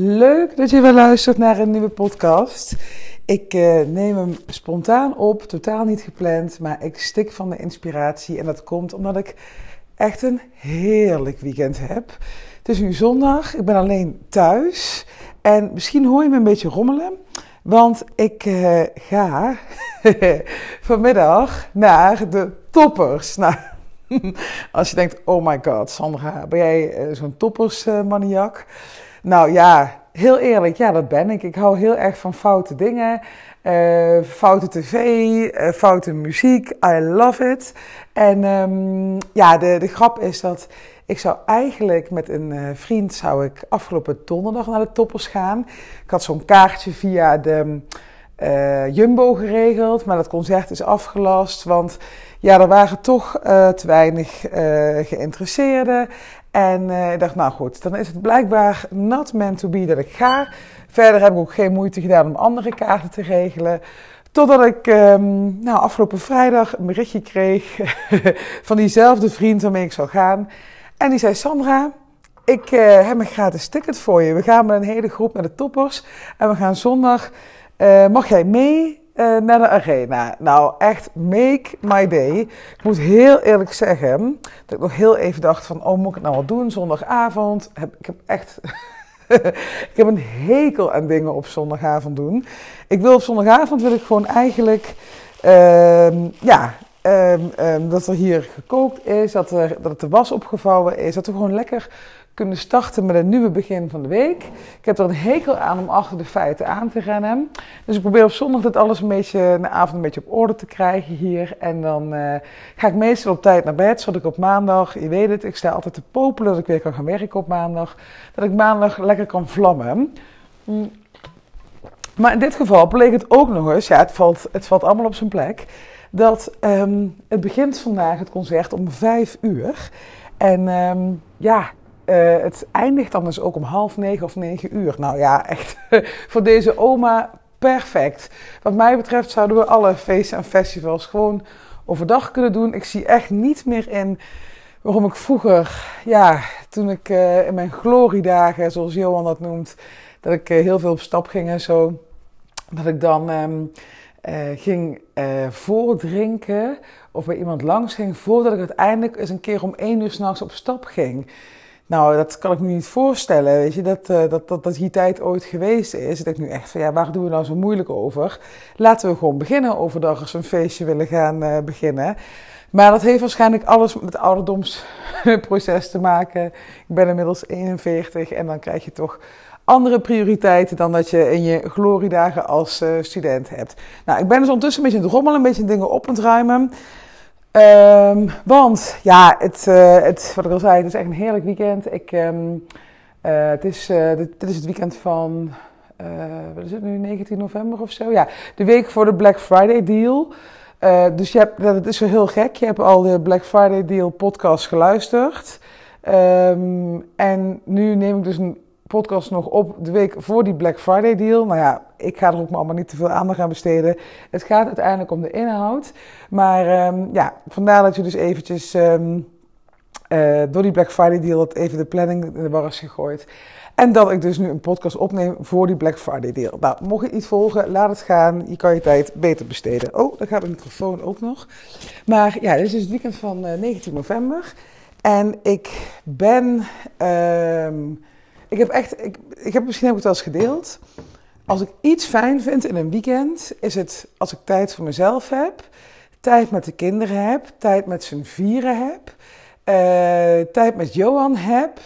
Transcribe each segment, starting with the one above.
Leuk dat je weer luistert naar een nieuwe podcast. Ik uh, neem hem spontaan op, totaal niet gepland, maar ik stik van de inspiratie. En dat komt omdat ik echt een heerlijk weekend heb. Het is nu zondag, ik ben alleen thuis. En misschien hoor je me een beetje rommelen, want ik uh, ga vanmiddag naar de toppers. Nou, als je denkt, oh my god, Sandra, ben jij uh, zo'n toppersmaniak? Nou ja, heel eerlijk, ja, dat ben ik. Ik hou heel erg van foute dingen. Uh, foute tv, uh, foute muziek. I love it. En um, ja, de, de grap is dat ik zou eigenlijk met een uh, vriend zou ik afgelopen donderdag naar de toppers gaan. Ik had zo'n kaartje via de Jumbo geregeld, maar dat concert is afgelast, want ja, er waren toch te weinig geïnteresseerden. En uh, ik dacht, nou goed, dan is het blijkbaar not meant to be dat ik ga. Verder heb ik ook geen moeite gedaan om andere kaarten te regelen. Totdat ik um, nou, afgelopen vrijdag een berichtje kreeg van diezelfde vriend waarmee ik zou gaan. En die zei, Sandra, ik uh, heb een gratis ticket voor je. We gaan met een hele groep naar de toppers. En we gaan zondag, uh, mag jij mee uh, naar de arena. Nou, echt make my day. Ik moet heel eerlijk zeggen dat ik nog heel even dacht van, oh, moet ik nou wat doen? Zondagavond. Heb, ik heb echt... ik heb een hekel aan dingen op zondagavond doen. Ik wil op zondagavond wil ik gewoon eigenlijk, uh, ja, um, dat er hier gekookt is, dat, er, dat het de was opgevouwen is, dat we gewoon lekker kunnen starten met een nieuwe begin van de week. Ik heb er een hekel aan om achter de feiten aan te rennen. Dus ik probeer op zondag dit alles een beetje, de avond een beetje op orde te krijgen hier. En dan uh, ga ik meestal op tijd naar bed, zodat ik op maandag, je weet het, ik sta altijd te popelen dat ik weer kan gaan werken op maandag. Dat ik maandag lekker kan vlammen. Mm. Maar in dit geval bleek het ook nog eens, ja, het valt, het valt allemaal op zijn plek, dat um, het begint vandaag het concert om vijf uur. En um, ja, uh, het eindigt dan dus ook om half negen of negen uur. Nou ja, echt voor deze oma perfect. Wat mij betreft zouden we alle feesten en festivals gewoon overdag kunnen doen. Ik zie echt niet meer in waarom ik vroeger, ja, toen ik uh, in mijn gloriedagen, zoals Johan dat noemt, dat ik uh, heel veel op stap ging en zo, dat ik dan um, ging voordrinken of bij iemand langs ging voordat ik uiteindelijk eens een keer om één uur s'nachts op stap ging. Nou, dat kan ik me niet voorstellen. Weet je, dat, uh, dat, dat, dat die tijd ooit geweest is. Dat ik nu echt van ja, waar doen we nou zo moeilijk over? Laten we gewoon beginnen overdag als we een feestje willen gaan beginnen. Maar dat heeft waarschijnlijk alles met het ouderdomsproces te maken. Ik ben inmiddels 41 en dan krijg je toch andere prioriteiten dan dat je in je gloriedagen als uh, student hebt. Nou, ik ben dus ondertussen een beetje in het een beetje dingen op aan het ruimen. Um, want ja, het, uh, het, wat ik al zei, het is echt een heerlijk weekend. Ik, um, uh, het is, dit, dit, is het weekend van, wat is het nu, 19 november of zo? Ja, de week voor de Black Friday deal. dus je hebt, dat is wel heel gek. Je hebt al de Black Friday deal podcast geluisterd. Um, en nu neem ik dus een podcast nog op de week voor die Black Friday deal. Nou ja, ik ga er ook maar allemaal niet te veel aandacht aan besteden. Het gaat uiteindelijk om de inhoud. Maar um, ja, vandaar dat je dus eventjes um, uh, door die Black Friday deal dat even de planning in de war is gegooid. En dat ik dus nu een podcast opneem voor die Black Friday deal. Nou, mocht je niet volgen, laat het gaan. Je kan je tijd beter besteden. Oh, daar gaat de microfoon ook nog. Maar ja, dit is dus het weekend van uh, 19 november. En ik ben... Um, ik heb echt, ik, ik heb misschien ik het wel eens gedeeld. Als ik iets fijn vind in een weekend, is het als ik tijd voor mezelf heb, tijd met de kinderen heb, tijd met z'n vieren heb, uh, tijd met Johan heb.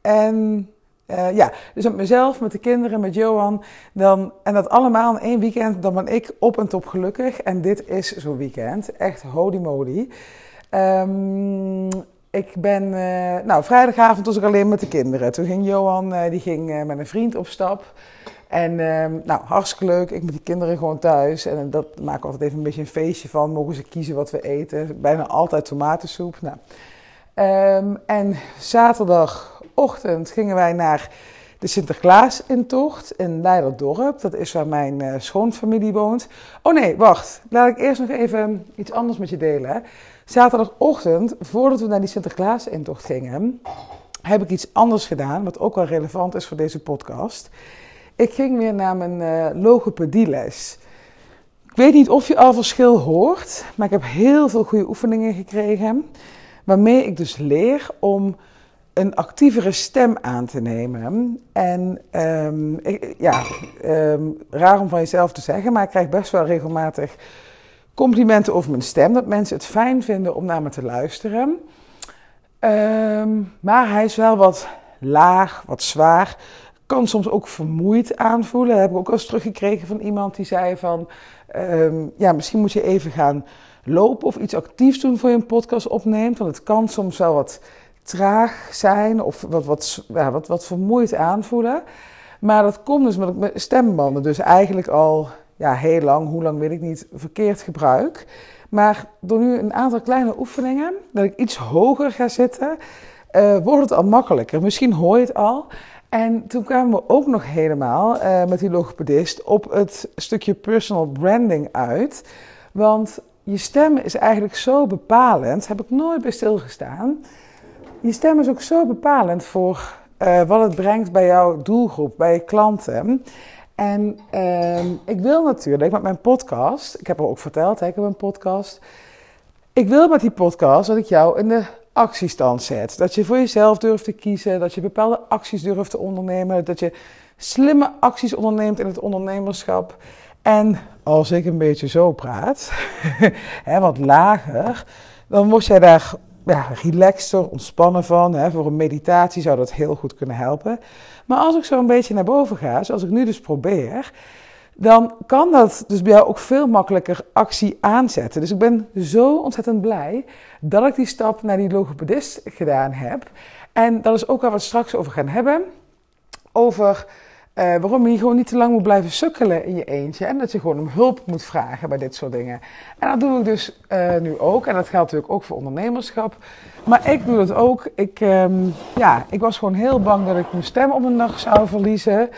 En uh, ja, dus met mezelf, met de kinderen, met Johan. Dan, en dat allemaal in één weekend, dan ben ik op en top gelukkig. En dit is zo'n weekend. Echt holy moly. Um, ik ben, uh, nou, vrijdagavond was ik alleen met de kinderen. Toen ging Johan, uh, die ging uh, met een vriend op stap. En nou, hartstikke leuk. Ik met die kinderen gewoon thuis. En dat maak ik altijd even een beetje een feestje van. Mogen ze kiezen wat we eten. Bijna altijd tomatensoep. Nou. Um, en zaterdagochtend gingen wij naar de Sinterklaas-intocht in Leiderdorp. Dat is waar mijn schoonfamilie woont. Oh nee, wacht. Laat ik eerst nog even iets anders met je delen. Zaterdagochtend, voordat we naar die Sinterklaas-intocht gingen, heb ik iets anders gedaan, wat ook wel relevant is voor deze podcast. Ik ging weer naar mijn uh, logopedieles. Ik weet niet of je al verschil hoort, maar ik heb heel veel goede oefeningen gekregen. Waarmee ik dus leer om een actievere stem aan te nemen. En ik, ja, um, raar om van jezelf te zeggen, maar ik krijg best wel regelmatig complimenten over mijn stem. Dat mensen het fijn vinden om naar me te luisteren. Um, maar hij is wel wat laag, wat zwaar. Kan soms ook vermoeid aanvoelen. Dat heb ik ook eens teruggekregen van iemand die zei van... ja, misschien moet je even gaan lopen of iets actiefs doen voor je een podcast opneemt. Want het kan soms wel wat traag zijn of wat, wat, ja, wat, wat vermoeid aanvoelen. Maar dat komt dus ik mijn stembanden dus eigenlijk al ja, heel lang, hoe lang weet ik niet, verkeerd gebruik. Maar door nu een aantal kleine oefeningen, dat ik iets hoger ga zitten, uh, wordt het al makkelijker. Misschien hoor je het al. En toen kwamen we ook nog helemaal uh, met die logopedist op het stukje personal branding uit. Want je stem is eigenlijk zo bepalend, heb ik nooit bij stilgestaan. Je stem is ook zo bepalend voor uh, wat het brengt bij jouw doelgroep, bij je klanten. En uh, ik wil natuurlijk met mijn podcast, ik heb er ook verteld, hè, ik heb een podcast. Ik wil met die podcast dat ik jou in de actiestand zet. Dat je voor jezelf durft te kiezen, dat je bepaalde acties durft te ondernemen, dat je slimme acties onderneemt in het ondernemerschap. En als ik een beetje zo praat, hè, wat lager, dan word jij daar ja, relaxter, ontspannen van. Hè. Voor een meditatie zou dat heel goed kunnen helpen. Maar als ik zo een beetje naar boven ga, zoals ik nu dus probeer, dan kan dat dus bij jou ook veel makkelijker actie aanzetten. Dus ik ben zo ontzettend blij dat ik die stap naar die logopedist gedaan heb. En dat is ook waar we het straks over gaan hebben. Over uh, waarom je gewoon niet te lang moet blijven sukkelen in je eentje. En dat je gewoon om hulp moet vragen bij dit soort dingen. En dat doe ik dus uh, nu ook. En dat geldt natuurlijk ook voor ondernemerschap. Maar ik doe dat ook. Ik, um, ja, ik was gewoon heel bang dat ik mijn stem op een dag zou verliezen.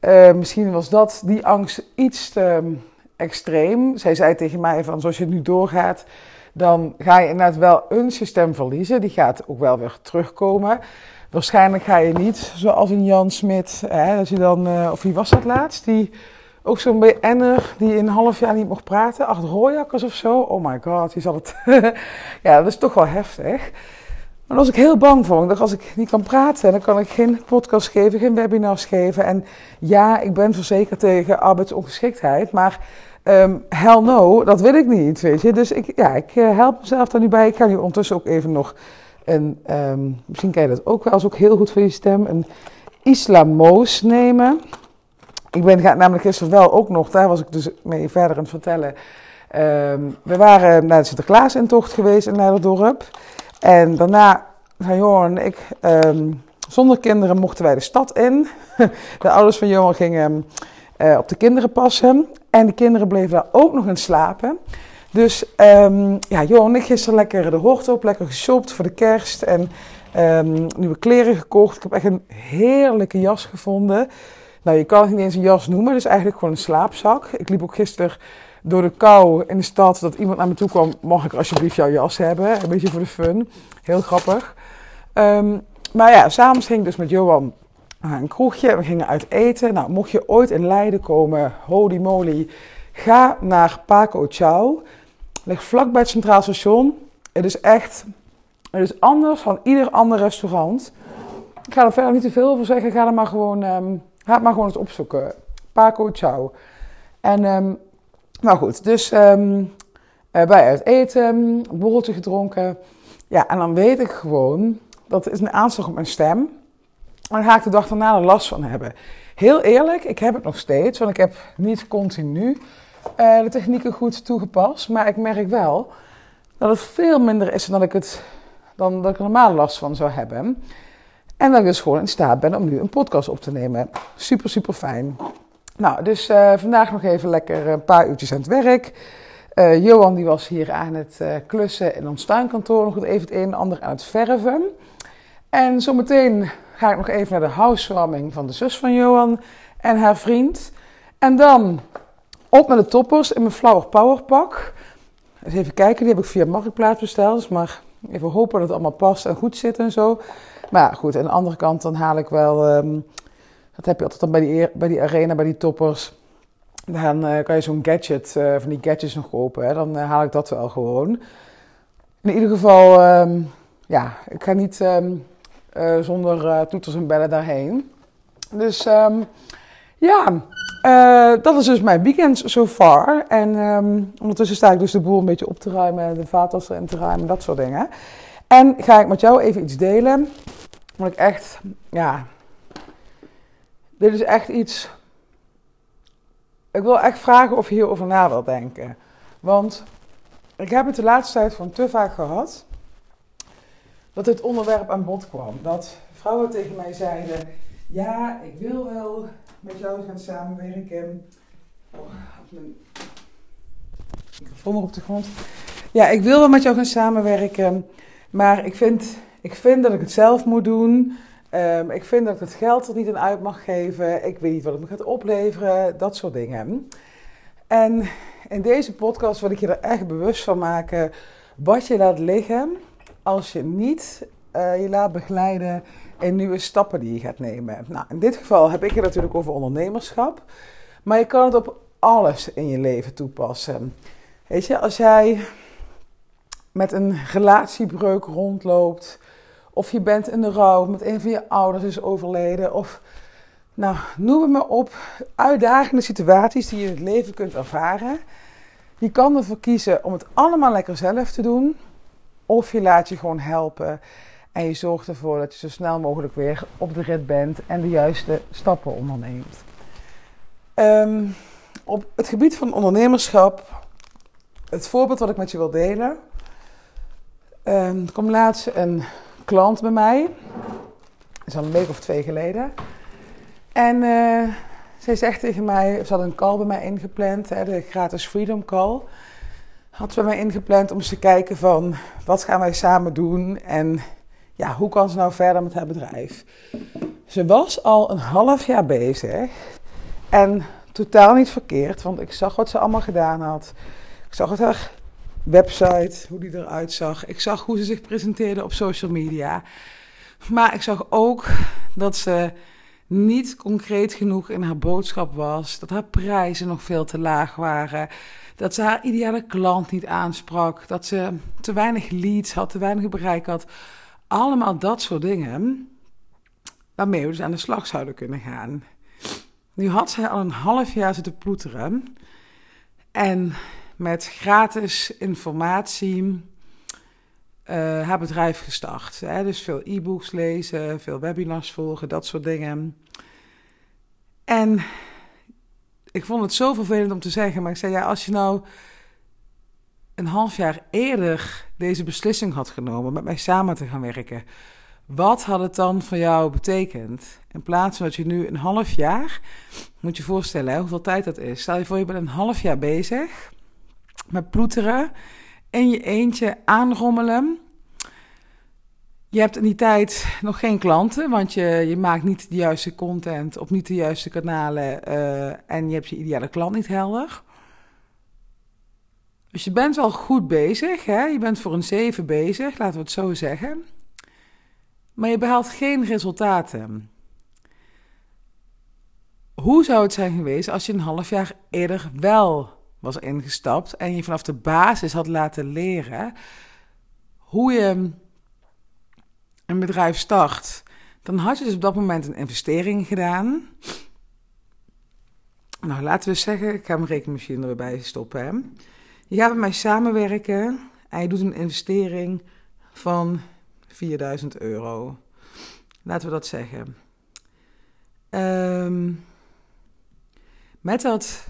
Uh, misschien was dat, die angst iets te extreem. Zij zei tegen mij van, zoals je nu doorgaat, dan ga je inderdaad wel eens je stem verliezen. Die gaat ook wel weer terugkomen. Waarschijnlijk ga je niet zoals een Jan Smit, hè, dat je dan, uh, of wie was dat laatst? Die ook zo'n BN'er die in een half jaar niet mocht praten, acht rooijakkers of zo. Oh my god, je zal het. ja, dat is toch wel heftig. Maar daar was ik heel bang voor. Ik dacht, als ik niet kan praten, dan kan ik geen podcast geven, geen webinars geven. En ja, ik ben verzekerd tegen arbeidsongeschiktheid, maar um, hell no, dat wil ik niet, weet je. Dus ik, ja, ik uh, help mezelf daar nu bij. Ik ga nu ondertussen ook even nog en um, misschien kan je dat ook wel, als ook heel goed voor je stem, een islamoos nemen. Ik ben namelijk gisteren wel ook nog, daar was ik dus mee verder aan het vertellen. Um, we waren naar de Sinterklaas-intocht geweest in Leiderdorp. En daarna Johan en ik, zonder kinderen, mochten wij de stad in. De ouders van Johan gingen uh, op de kinderen passen. En de kinderen bleven daar ook nog in slapen. Dus um, ja, Johan ik gisteren lekker de hoort op, lekker geshopt voor de kerst en um, nieuwe kleren gekocht. Ik heb echt een heerlijke jas gevonden. Nou, je kan het niet eens een jas noemen, is eigenlijk gewoon een slaapzak. Ik liep ook gisteren door de kou in de stad dat iemand naar me toe kwam. Mag ik alsjeblieft jouw jas hebben? Een beetje voor de fun. Heel grappig. Um, maar ja, s'avonds ging ik dus met Johan naar een kroegje. We gingen uit eten. Nou, mocht je ooit in Leiden komen, holy moly, ga naar Paco Chow. Ligt vlak bij het Centraal Station. Het is echt, het is anders dan ieder ander restaurant. Ik ga er verder niet te veel over zeggen. Ga er maar gewoon, um, ga maar gewoon eens opzoeken. Paco Ciao. En, um, nou goed, dus um, bij het eten, borreltje gedronken. Ja, en dan weet ik gewoon, dat is een aanslag op mijn stem. Dan ga ik de dag daarna er last van hebben. Heel eerlijk, ik heb het nog steeds, want ik heb niet continu uh, de technieken goed toegepast. Maar ik merk wel dat het veel minder is dan, ik het, dan dat ik er normaal last van zou hebben. En dat ik dus gewoon in staat ben om nu een podcast op te nemen. Super, super fijn. Nou, dus uh, vandaag nog even lekker een paar uurtjes aan het werk. Uh, Johan die was hier aan het klussen in ons tuinkantoor. Nog even het een en ander aan het verven. En zometeen ga ik nog even naar de housewarming van de zus van Johan en haar vriend. En dan op met de toppers in mijn Flower Power pak. even kijken, die heb ik via Marktplaats besteld. Dus maar even hopen dat het allemaal past en goed zit en zo. Maar goed, aan de andere kant dan haal ik wel... ehm, dat heb je altijd dan bij die, bij die arena, bij die toppers. Dan eh, kan je zo'n gadget, eh, van die gadgets nog kopen. Hè? Dan eh, haal ik dat wel gewoon. In ieder geval, ehm, ja, ik ga niet ehm, eh, zonder eh, toeters en bellen daarheen. Dus ehm, ja, eh, dat is dus mijn weekend so far. En ehm, ondertussen sta ik dus de boel een beetje op te ruimen, de vaatwasser in te ruimen, dat soort dingen. En ga ik met jou even iets delen. Want ik echt, ja, dit is echt iets. Ik wil echt vragen of je hierover na wilt denken. Want ik heb het de laatste tijd van te vaak gehad dat dit onderwerp aan bod kwam. Dat vrouwen tegen mij zeiden: Ja, ik wil wel met jou gaan samenwerken. Oh, microfoon nog op de grond. Ja, ik wil wel met jou gaan samenwerken, maar ik vind, ik vind dat ik het zelf moet doen. Ehm, ik vind dat ik het geld er niet aan uit mag geven. Ik weet niet wat het me gaat opleveren, dat soort dingen. En in deze podcast wil ik je er echt bewust van maken wat je laat liggen als je niet eh, je laat begeleiden in nieuwe stappen die je gaat nemen. Nou, in dit geval heb ik het natuurlijk over ondernemerschap, maar je kan het op alles in je leven toepassen. Weet je, als jij met een relatiebreuk rondloopt, of je bent in de rouw, met een van je ouders is overleden, of nou, noem het maar op, uitdagende situaties die je in het leven kunt ervaren. Je kan ervoor kiezen om het allemaal lekker zelf te doen, of je laat je gewoon helpen en je zorgt ervoor dat je zo snel mogelijk weer op de rit bent en de juiste stappen onderneemt. Ehm, op het gebied van ondernemerschap, het voorbeeld wat ik met je wil delen. Um, er laatst een klant bij mij, dat is al een week of twee geleden. En uh, zij zegt tegen mij, ze had een call bij mij ingepland, hè, de gratis Freedom Call had bij mij ingepland om eens te kijken van wat gaan wij samen doen en ja, hoe kan ze nou verder met haar bedrijf. Ze was al een half jaar bezig en totaal niet verkeerd, want ik zag wat ze allemaal gedaan had. Ik zag het haar website, hoe die eruit zag. Ik zag hoe ze zich presenteerde op social media. Maar ik zag ook dat ze niet concreet genoeg in haar boodschap was, dat haar prijzen nog veel te laag waren dat ze haar ideale klant niet aansprak, dat ze te weinig leads had, te weinig bereik had. Allemaal dat soort dingen waarmee we dus aan de slag zouden kunnen gaan. Nu had zij al een half jaar zitten ploeteren en met gratis informatie uh, haar bedrijf gestart. Hè? Dus veel e-books lezen, veel webinars volgen, dat soort dingen. En ik vond het zo vervelend om te zeggen, maar ik zei ja, als je nou een half jaar eerder deze beslissing had genomen met mij samen te gaan werken, wat had het dan voor jou betekend? In plaats van dat je nu een half jaar, moet je voorstellen hoeveel tijd dat is. Stel je voor, je bent een half jaar bezig met ploeteren, in je eentje aanrommelen. Je hebt in die tijd nog geen klanten, want je, je maakt niet de juiste content op niet de juiste kanalen uh, en je hebt je ideale klant niet helder. Dus je bent wel goed bezig, hè? je bent voor een 7 bezig, laten we het zo zeggen. Maar je behaalt geen resultaten. Hoe zou het zijn geweest als je een half jaar eerder wel was ingestapt en je vanaf de basis had laten leren hoe je een bedrijf start, dan had je dus op dat moment een investering gedaan. Nou, laten we zeggen, ik ga mijn rekenmachine erbij stoppen. Je gaat met mij samenwerken en je doet een investering van 4000 euro. Laten we dat zeggen. Um, met dat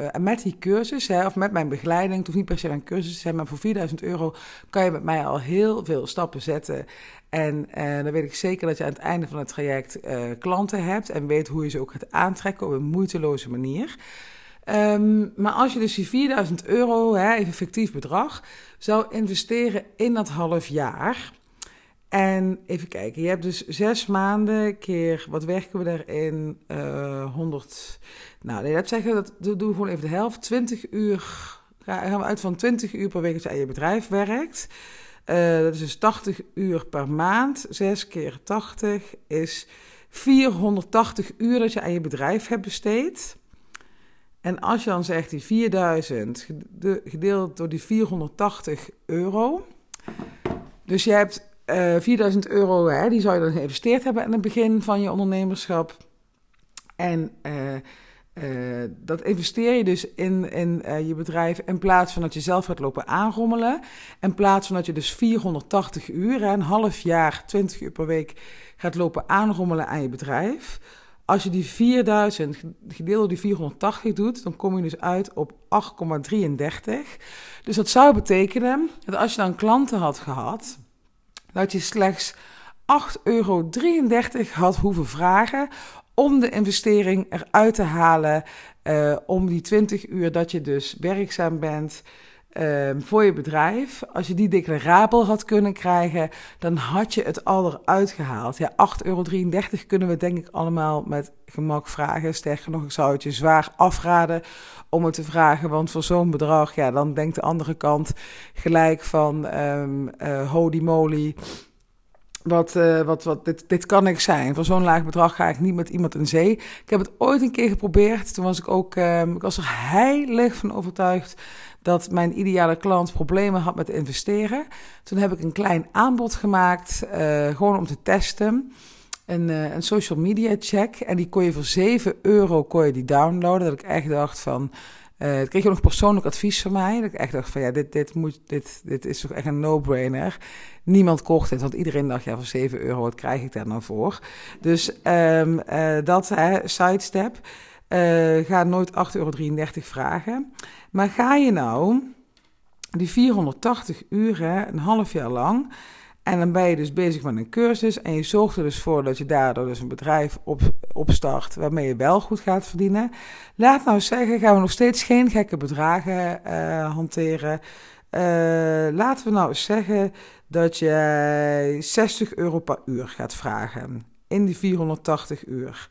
uh, met die cursus, hè, of met mijn begeleiding, het hoeft niet per se een cursus te zijn, maar voor 4000 euro kan je met mij al heel veel stappen zetten. En uh, dan weet ik zeker dat je aan het einde van het traject uh, klanten hebt en weet hoe je ze ook gaat aantrekken op een moeiteloze manier. Um, maar als je dus die 4000 euro, hè, even fictief bedrag, zou investeren in dat half jaar. En even kijken, je hebt dus zes maanden keer, wat werken we erin? Uh, 100. Nou, nee, dat zeggen, dat doen we gewoon even de helft. 20 uur, gaan we uit van 20 uur per week dat je aan je bedrijf werkt. dat is dus 80 uur per maand. 6 keer 80 is 480 uur dat je aan je bedrijf hebt besteed. En als je dan zegt die 4000 gedeeld door die 480 euro. Dus je hebt uh, 4000 euro, hè, die zou je dan geïnvesteerd hebben aan het begin van je ondernemerschap. En uh, uh, dat investeer je dus in, in je bedrijf in plaats van dat je zelf gaat lopen aanrommelen. In plaats van dat je dus 480 uur, een half jaar, 20 uur per week gaat lopen aanrommelen aan je bedrijf. Als je die 4000 gedeeld door die 480 doet, dan kom je dus uit op 8,33. Dus dat zou betekenen dat als je dan klanten had gehad, dat je slechts 8,33 euro had hoeven vragen om de investering eruit te halen. Uh, om die 20 uur dat je dus werkzaam bent uh, voor je bedrijf. Als je die declarabel had kunnen krijgen, dan had je het al eruit gehaald. Ja, 8,33 euro kunnen we denk ik allemaal met gemak vragen. Sterker nog, ik zou het je zwaar afraden om het te vragen. Want voor zo'n bedrag, ja, dan denkt de andere kant gelijk van um, uh, holy moly wat, uh, wat, wat, dit, dit kan ik zijn. Voor zo'n laag bedrag ga ik niet met iemand in zee. Ik heb het ooit een keer geprobeerd. Toen was ik ook, uh, ik was er heilig van overtuigd dat mijn ideale klant problemen had met investeren. Toen heb ik een klein aanbod gemaakt, uh, gewoon om te testen. Een, een social media check. En die kon je voor 7 euro kon je die downloaden. Dat ik echt dacht van, uh, kreeg je nog persoonlijk advies van mij. Dat ik echt dacht van ja, dit, dit, moet, dit, dit is toch echt een no-brainer. Niemand kocht het, want iedereen dacht ja, voor 7 euro, wat krijg ik daar nou voor? Dus uh, dat, hè, sidestep. Uh, ga nooit 8,33 euro vragen. Maar ga je nou die 480 uren, een half jaar lang en dan ben je dus bezig met een cursus en je zorgt er dus voor dat je daardoor dus een bedrijf op, opstart waarmee je wel goed gaat verdienen. Laat nou zeggen, gaan we nog steeds geen gekke bedragen uh, hanteren. Uh, laten we nou eens zeggen dat je 60 euro per uur gaat vragen in die 480 uur.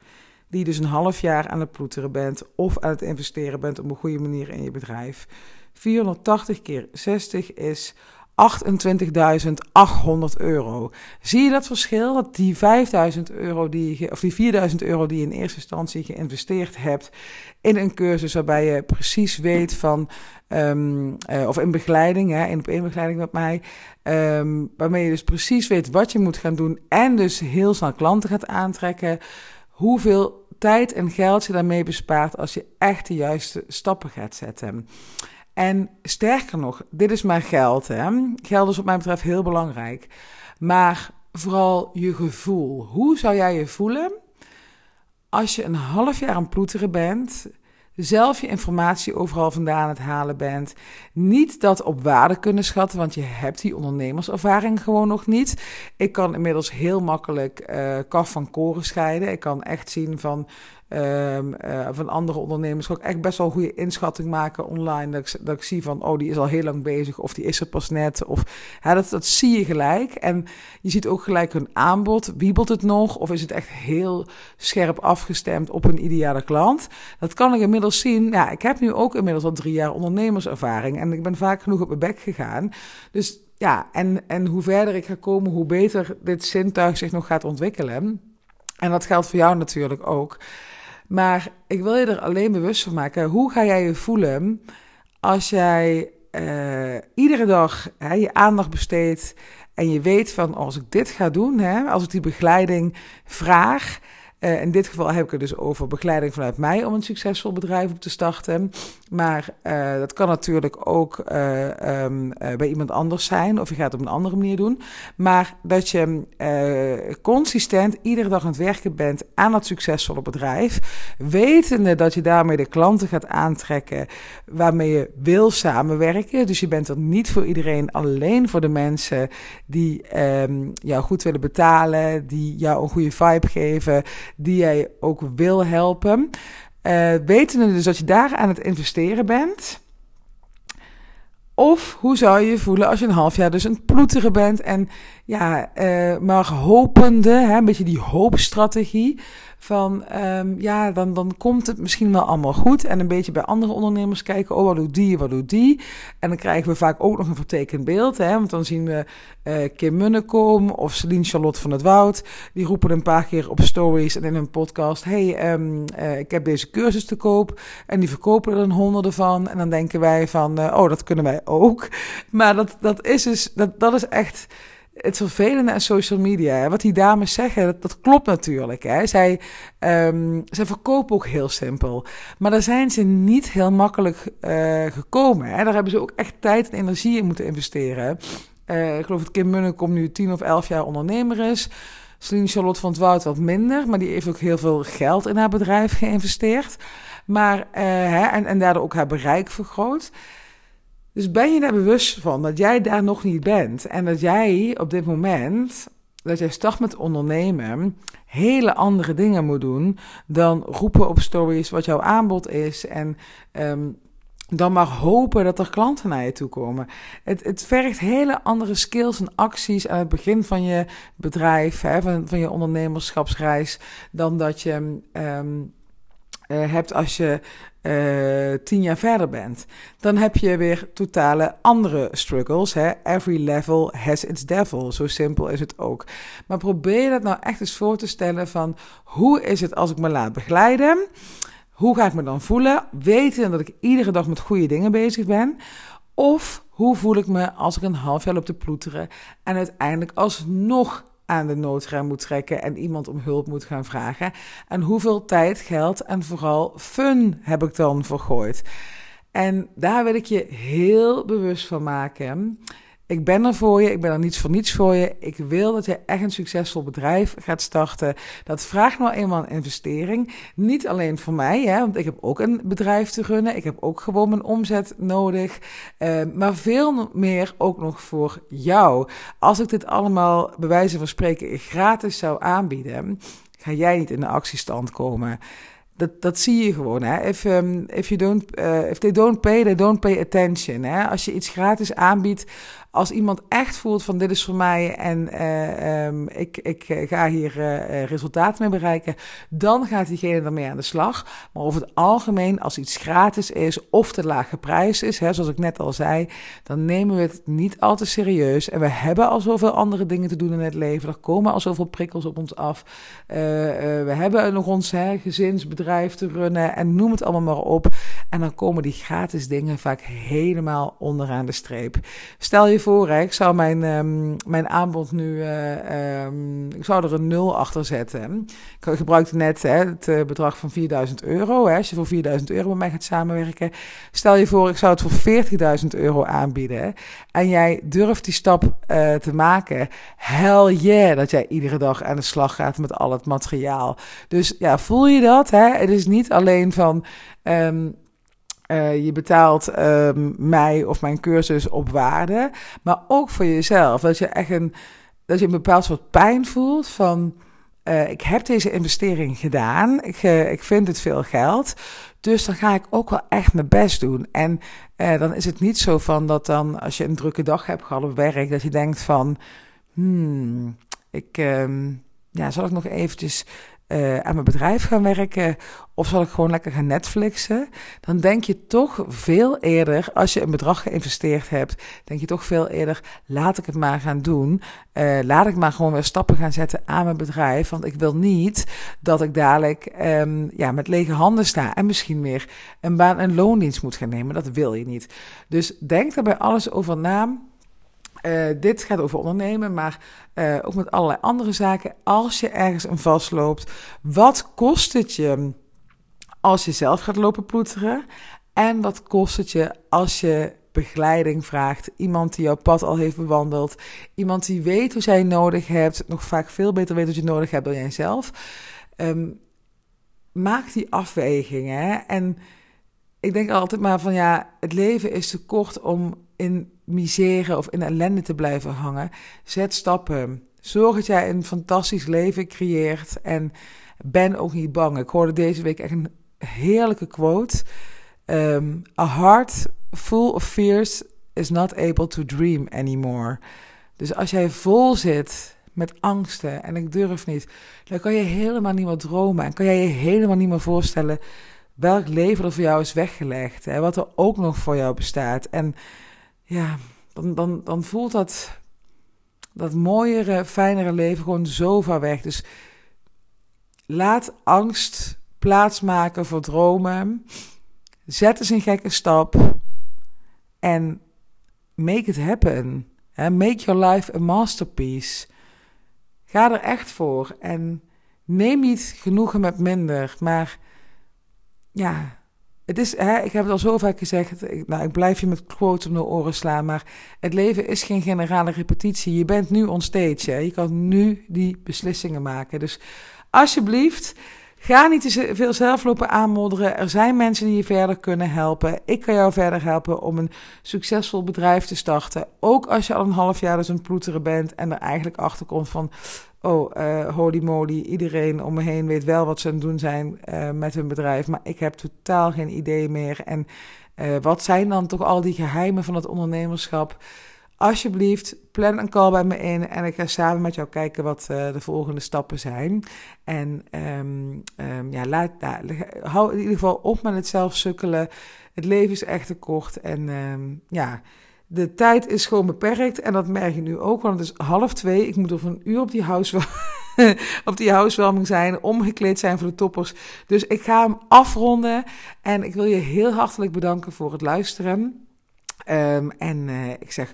Die dus een half jaar aan het ploeteren bent of aan het investeren bent op een goede manier in je bedrijf. 480 keer 60 is 28.800 euro. Zie je dat verschil? Dat die 5.000 euro die je, of die 4.000 euro die je in eerste instantie geïnvesteerd hebt in een cursus waarbij je precies weet van, um, uh, of in begeleiding, hè, in op één begeleiding met mij, um, waarmee je dus precies weet wat je moet gaan doen en dus heel snel klanten gaat aantrekken. Hoeveel tijd en geld je daarmee bespaart als je echt de juiste stappen gaat zetten. En sterker nog, dit is maar geld. Hè? Geld is wat mij betreft heel belangrijk. Maar vooral je gevoel. Hoe zou jij je voelen als je een half jaar aan ploeteren bent, zelf je informatie overal vandaan aan het halen bent, niet dat op waarde kunnen schatten, want je hebt die ondernemerservaring gewoon nog niet. Ik kan inmiddels heel makkelijk uh, kaf van koren scheiden. Ik kan echt zien van Um, uh, van andere ondernemers ook echt best wel een goede inschatting maken online. Dat ik, dat ik zie van, oh, die is al heel lang bezig of die is er pas net. Of, ja, dat, dat zie je gelijk. En je ziet ook gelijk hun aanbod. Wiebelt het nog of is het echt heel scherp afgestemd op een ideale klant? Dat kan ik inmiddels zien. Ja, ik heb nu ook inmiddels al drie jaar ondernemerservaring en ik ben vaak genoeg op mijn bek gegaan. Dus ja, en, en hoe verder ik ga komen, hoe beter dit zintuig zich nog gaat ontwikkelen. En dat geldt voor jou natuurlijk ook. Maar ik wil je er alleen bewust van maken. Hoe ga jij je voelen als jij uh, iedere dag je aandacht besteedt en je weet van als ik dit ga doen, hè, als ik die begeleiding vraag, uh, in dit geval heb ik het dus over begeleiding vanuit mij om een succesvol bedrijf op te starten. Maar uh, dat kan natuurlijk ook uh, um, bij iemand anders zijn of je gaat het op een andere manier doen. Maar dat je consistent iedere dag aan het werken bent aan dat succesvolle bedrijf, wetende dat je daarmee de klanten gaat aantrekken waarmee je wil samenwerken. Dus je bent er niet voor iedereen, alleen voor de mensen die um, jou goed willen betalen, die jou een goede vibe geven die jij ook wil helpen. Uh, wetende dus dat je daar aan het investeren bent. Of hoe zou je je voelen als je een half jaar dus een ploeteren bent en ja, uh, maar hopende, hè, een beetje die hoopstrategie van um, ja, dan, dan komt het misschien wel allemaal goed. En een beetje bij andere ondernemers kijken, oh wat doet die, wat doet die. En dan krijgen we vaak ook nog een vertekend beeld. Hè, want dan zien we uh, Kim Munnekom of Celine Charlotte van het Woud. Die roepen een paar keer op stories en in een podcast. hey, um, uh, ik heb deze cursus te koop. En die verkopen er een honderden van. En dan denken wij van, uh, oh dat kunnen wij ook. Maar dat, dat is dus, dat, dat is echt het vervelende aan social media, hè, wat die dames zeggen, dat, dat klopt natuurlijk. Hè. Zij, zij verkopen ook heel simpel. Maar daar zijn ze niet heel makkelijk uh, gekomen. Hè. Daar hebben ze ook echt tijd en energie in moeten investeren. Uh, ik geloof dat Kim Munnekom nu 10 of 11 jaar ondernemer is. Celine Charlotte van het Woud wat minder, maar die heeft ook heel veel geld in haar bedrijf geïnvesteerd. Maar, uh, hè, en, en daardoor ook haar bereik vergroot. Dus ben je er bewust van dat jij daar nog niet bent en dat jij op dit moment, dat jij start met ondernemen, hele andere dingen moet doen dan roepen op stories wat jouw aanbod is en um, dan maar hopen dat er klanten naar je toe komen. Het, het vergt hele andere skills en acties aan het begin van je bedrijf, hè, van, van je ondernemerschapsreis, dan dat je um, uh, hebt als je uh, tien jaar verder bent. Dan heb je weer totale andere struggles. Hè? Every level has its devil. Zo simpel is het ook. Maar probeer dat nou echt eens voor te stellen van hoe is het als ik me laat begeleiden? Hoe ga ik me dan voelen? Weten dat ik iedere dag met goede dingen bezig ben? Of hoe voel ik me als ik een half jaar loop te ploeteren en uiteindelijk alsnog aan de noodrem moet trekken en iemand om hulp moet gaan vragen. En hoeveel tijd, geld en vooral fun heb ik dan vergooid? En daar wil ik je heel bewust van maken. Ik ben er voor je, ik ben er niets voor niets voor je. Ik wil dat je echt een succesvol bedrijf gaat starten. Dat vraagt nou eenmaal een investering. Niet alleen voor mij, hè, want ik heb ook een bedrijf te runnen. Ik heb ook gewoon mijn omzet nodig. Uh, maar veel meer ook nog voor jou. Als ik dit allemaal, bij wijze van spreken, gratis zou aanbieden, ga jij niet in de actiestand komen. Dat, dat zie je gewoon. Hè? If, um, if, you don't, uh, if they don't pay, they don't pay attention. Hè? Als je iets gratis aanbiedt, als iemand echt voelt van dit is voor mij en uh, um, ik, ik eh, ga hier uh, resultaten mee bereiken, dan gaat diegene ermee aan de slag. Maar over het algemeen, als iets gratis is of te laag geprijsd is, hè, zoals ik net al zei, dan nemen we het niet al te serieus. En we hebben al zoveel andere dingen te doen in het leven. Er komen al zoveel prikkels op ons af. We hebben nog ons hè, gezinsbedrijf te runnen en noem het allemaal maar op. En dan komen die gratis dingen vaak helemaal onderaan de streep. Stel je voor, ik zou mijn, um, mijn aanbod nu, uh, um, ik zou er een nul achter zetten. Ik gebruikte net hè, het uh, bedrag van 4000 euro. Hè, als je voor 4000 euro met mij gaat samenwerken. Stel je voor, ik zou het voor 40.000 euro aanbieden. En jij durft die stap uh, te maken. Hell yeah, dat jij iedere dag aan de slag gaat met al het materiaal. Dus ja, voel je dat? Hè? Het is niet alleen van... Um, uh, je betaalt um, mij of mijn cursus op waarde, maar ook voor jezelf. Dat je echt een, dat je een bepaald soort pijn voelt van. Uh, ik heb deze investering gedaan. Ik, uh, ik vind het veel geld. Dus dan ga ik ook wel echt mijn best doen. En dan is het niet zo van dat dan, als je een drukke dag hebt gehad op werk, dat je denkt van. Hmm, ik. Um, ja, zal ik nog eventjes uh, aan mijn bedrijf gaan werken of zal ik gewoon lekker gaan Netflixen, dan denk je toch veel eerder, als je een bedrag geïnvesteerd hebt, denk je toch veel eerder, laat ik het maar gaan doen. Uh, laat ik maar gewoon weer stappen gaan zetten aan mijn bedrijf, want ik wil niet dat ik dadelijk um, ja, met lege handen sta en misschien weer een baan en loondienst moet gaan nemen. Dat wil je niet. Dus denk er bij alles over na. Uh, dit gaat over ondernemen, maar uh, ook met allerlei andere zaken. Als je ergens een vastloopt, wat kost het je als je zelf gaat lopen ploeteren? En wat kost het je als je begeleiding vraagt? Iemand die jouw pad al heeft bewandeld, iemand die weet hoe jij nodig hebt, nog vaak veel beter weet wat je nodig hebt dan jij zelf. Um, maak die afwegingen. En ik denk altijd maar van ja, het leven is te kort om in misère of in ellende te blijven hangen. Zet stappen. Zorg dat jij een fantastisch leven creëert en ben ook niet bang. Ik hoorde deze week echt een heerlijke quote. Um, a heart full of fears is not able to dream anymore. Dus als jij vol zit met angsten en ik durf niet, dan kan je helemaal niet meer dromen en kan jij je helemaal niet meer voorstellen welk leven er voor jou is weggelegd. Hè, wat er ook nog voor jou bestaat. En ja, dan, dan, dan voelt dat, dat mooiere, fijnere leven gewoon zo ver weg. Dus laat angst plaatsmaken voor dromen. Zet eens een gekke stap. En make it happen. Make your life a masterpiece. Ga er echt voor. En neem niet genoegen met minder. Maar ja, het is, hè, ik heb het al zo vaak gezegd. Ik, nou, ik blijf je met quotes om de oren slaan. Maar het leven is geen generale repetitie. Je bent nu on stage. Hè. Je kan nu die beslissingen maken. Dus alsjeblieft. Ga niet te veel zelf lopen aanmodderen. Er zijn mensen die je verder kunnen helpen. Ik kan jou verder helpen om een succesvol bedrijf te starten. Ook als je al een half jaar dus een ploeteren bent en er eigenlijk achter komt van... Oh, uh, holy moly, iedereen om me heen weet wel wat ze aan het doen zijn uh, met hun bedrijf. Maar ik heb totaal geen idee meer. En uh, wat zijn dan toch al die geheimen van het ondernemerschap? Alsjeblieft, plan een call bij me in en ik ga samen met jou kijken wat uh, de volgende stappen zijn. En um, um, ja, laat, hou in ieder geval op met het zelf sukkelen. Het leven is echt te kort en um, ja, de tijd is gewoon beperkt. En dat merk je nu ook, want het is half twee. Ik moet over een uur op die, house, op die housewarming zijn, omgekleed zijn voor de toppers. Dus ik ga hem afronden en ik wil je heel hartelijk bedanken voor het luisteren. En uh, ik zeg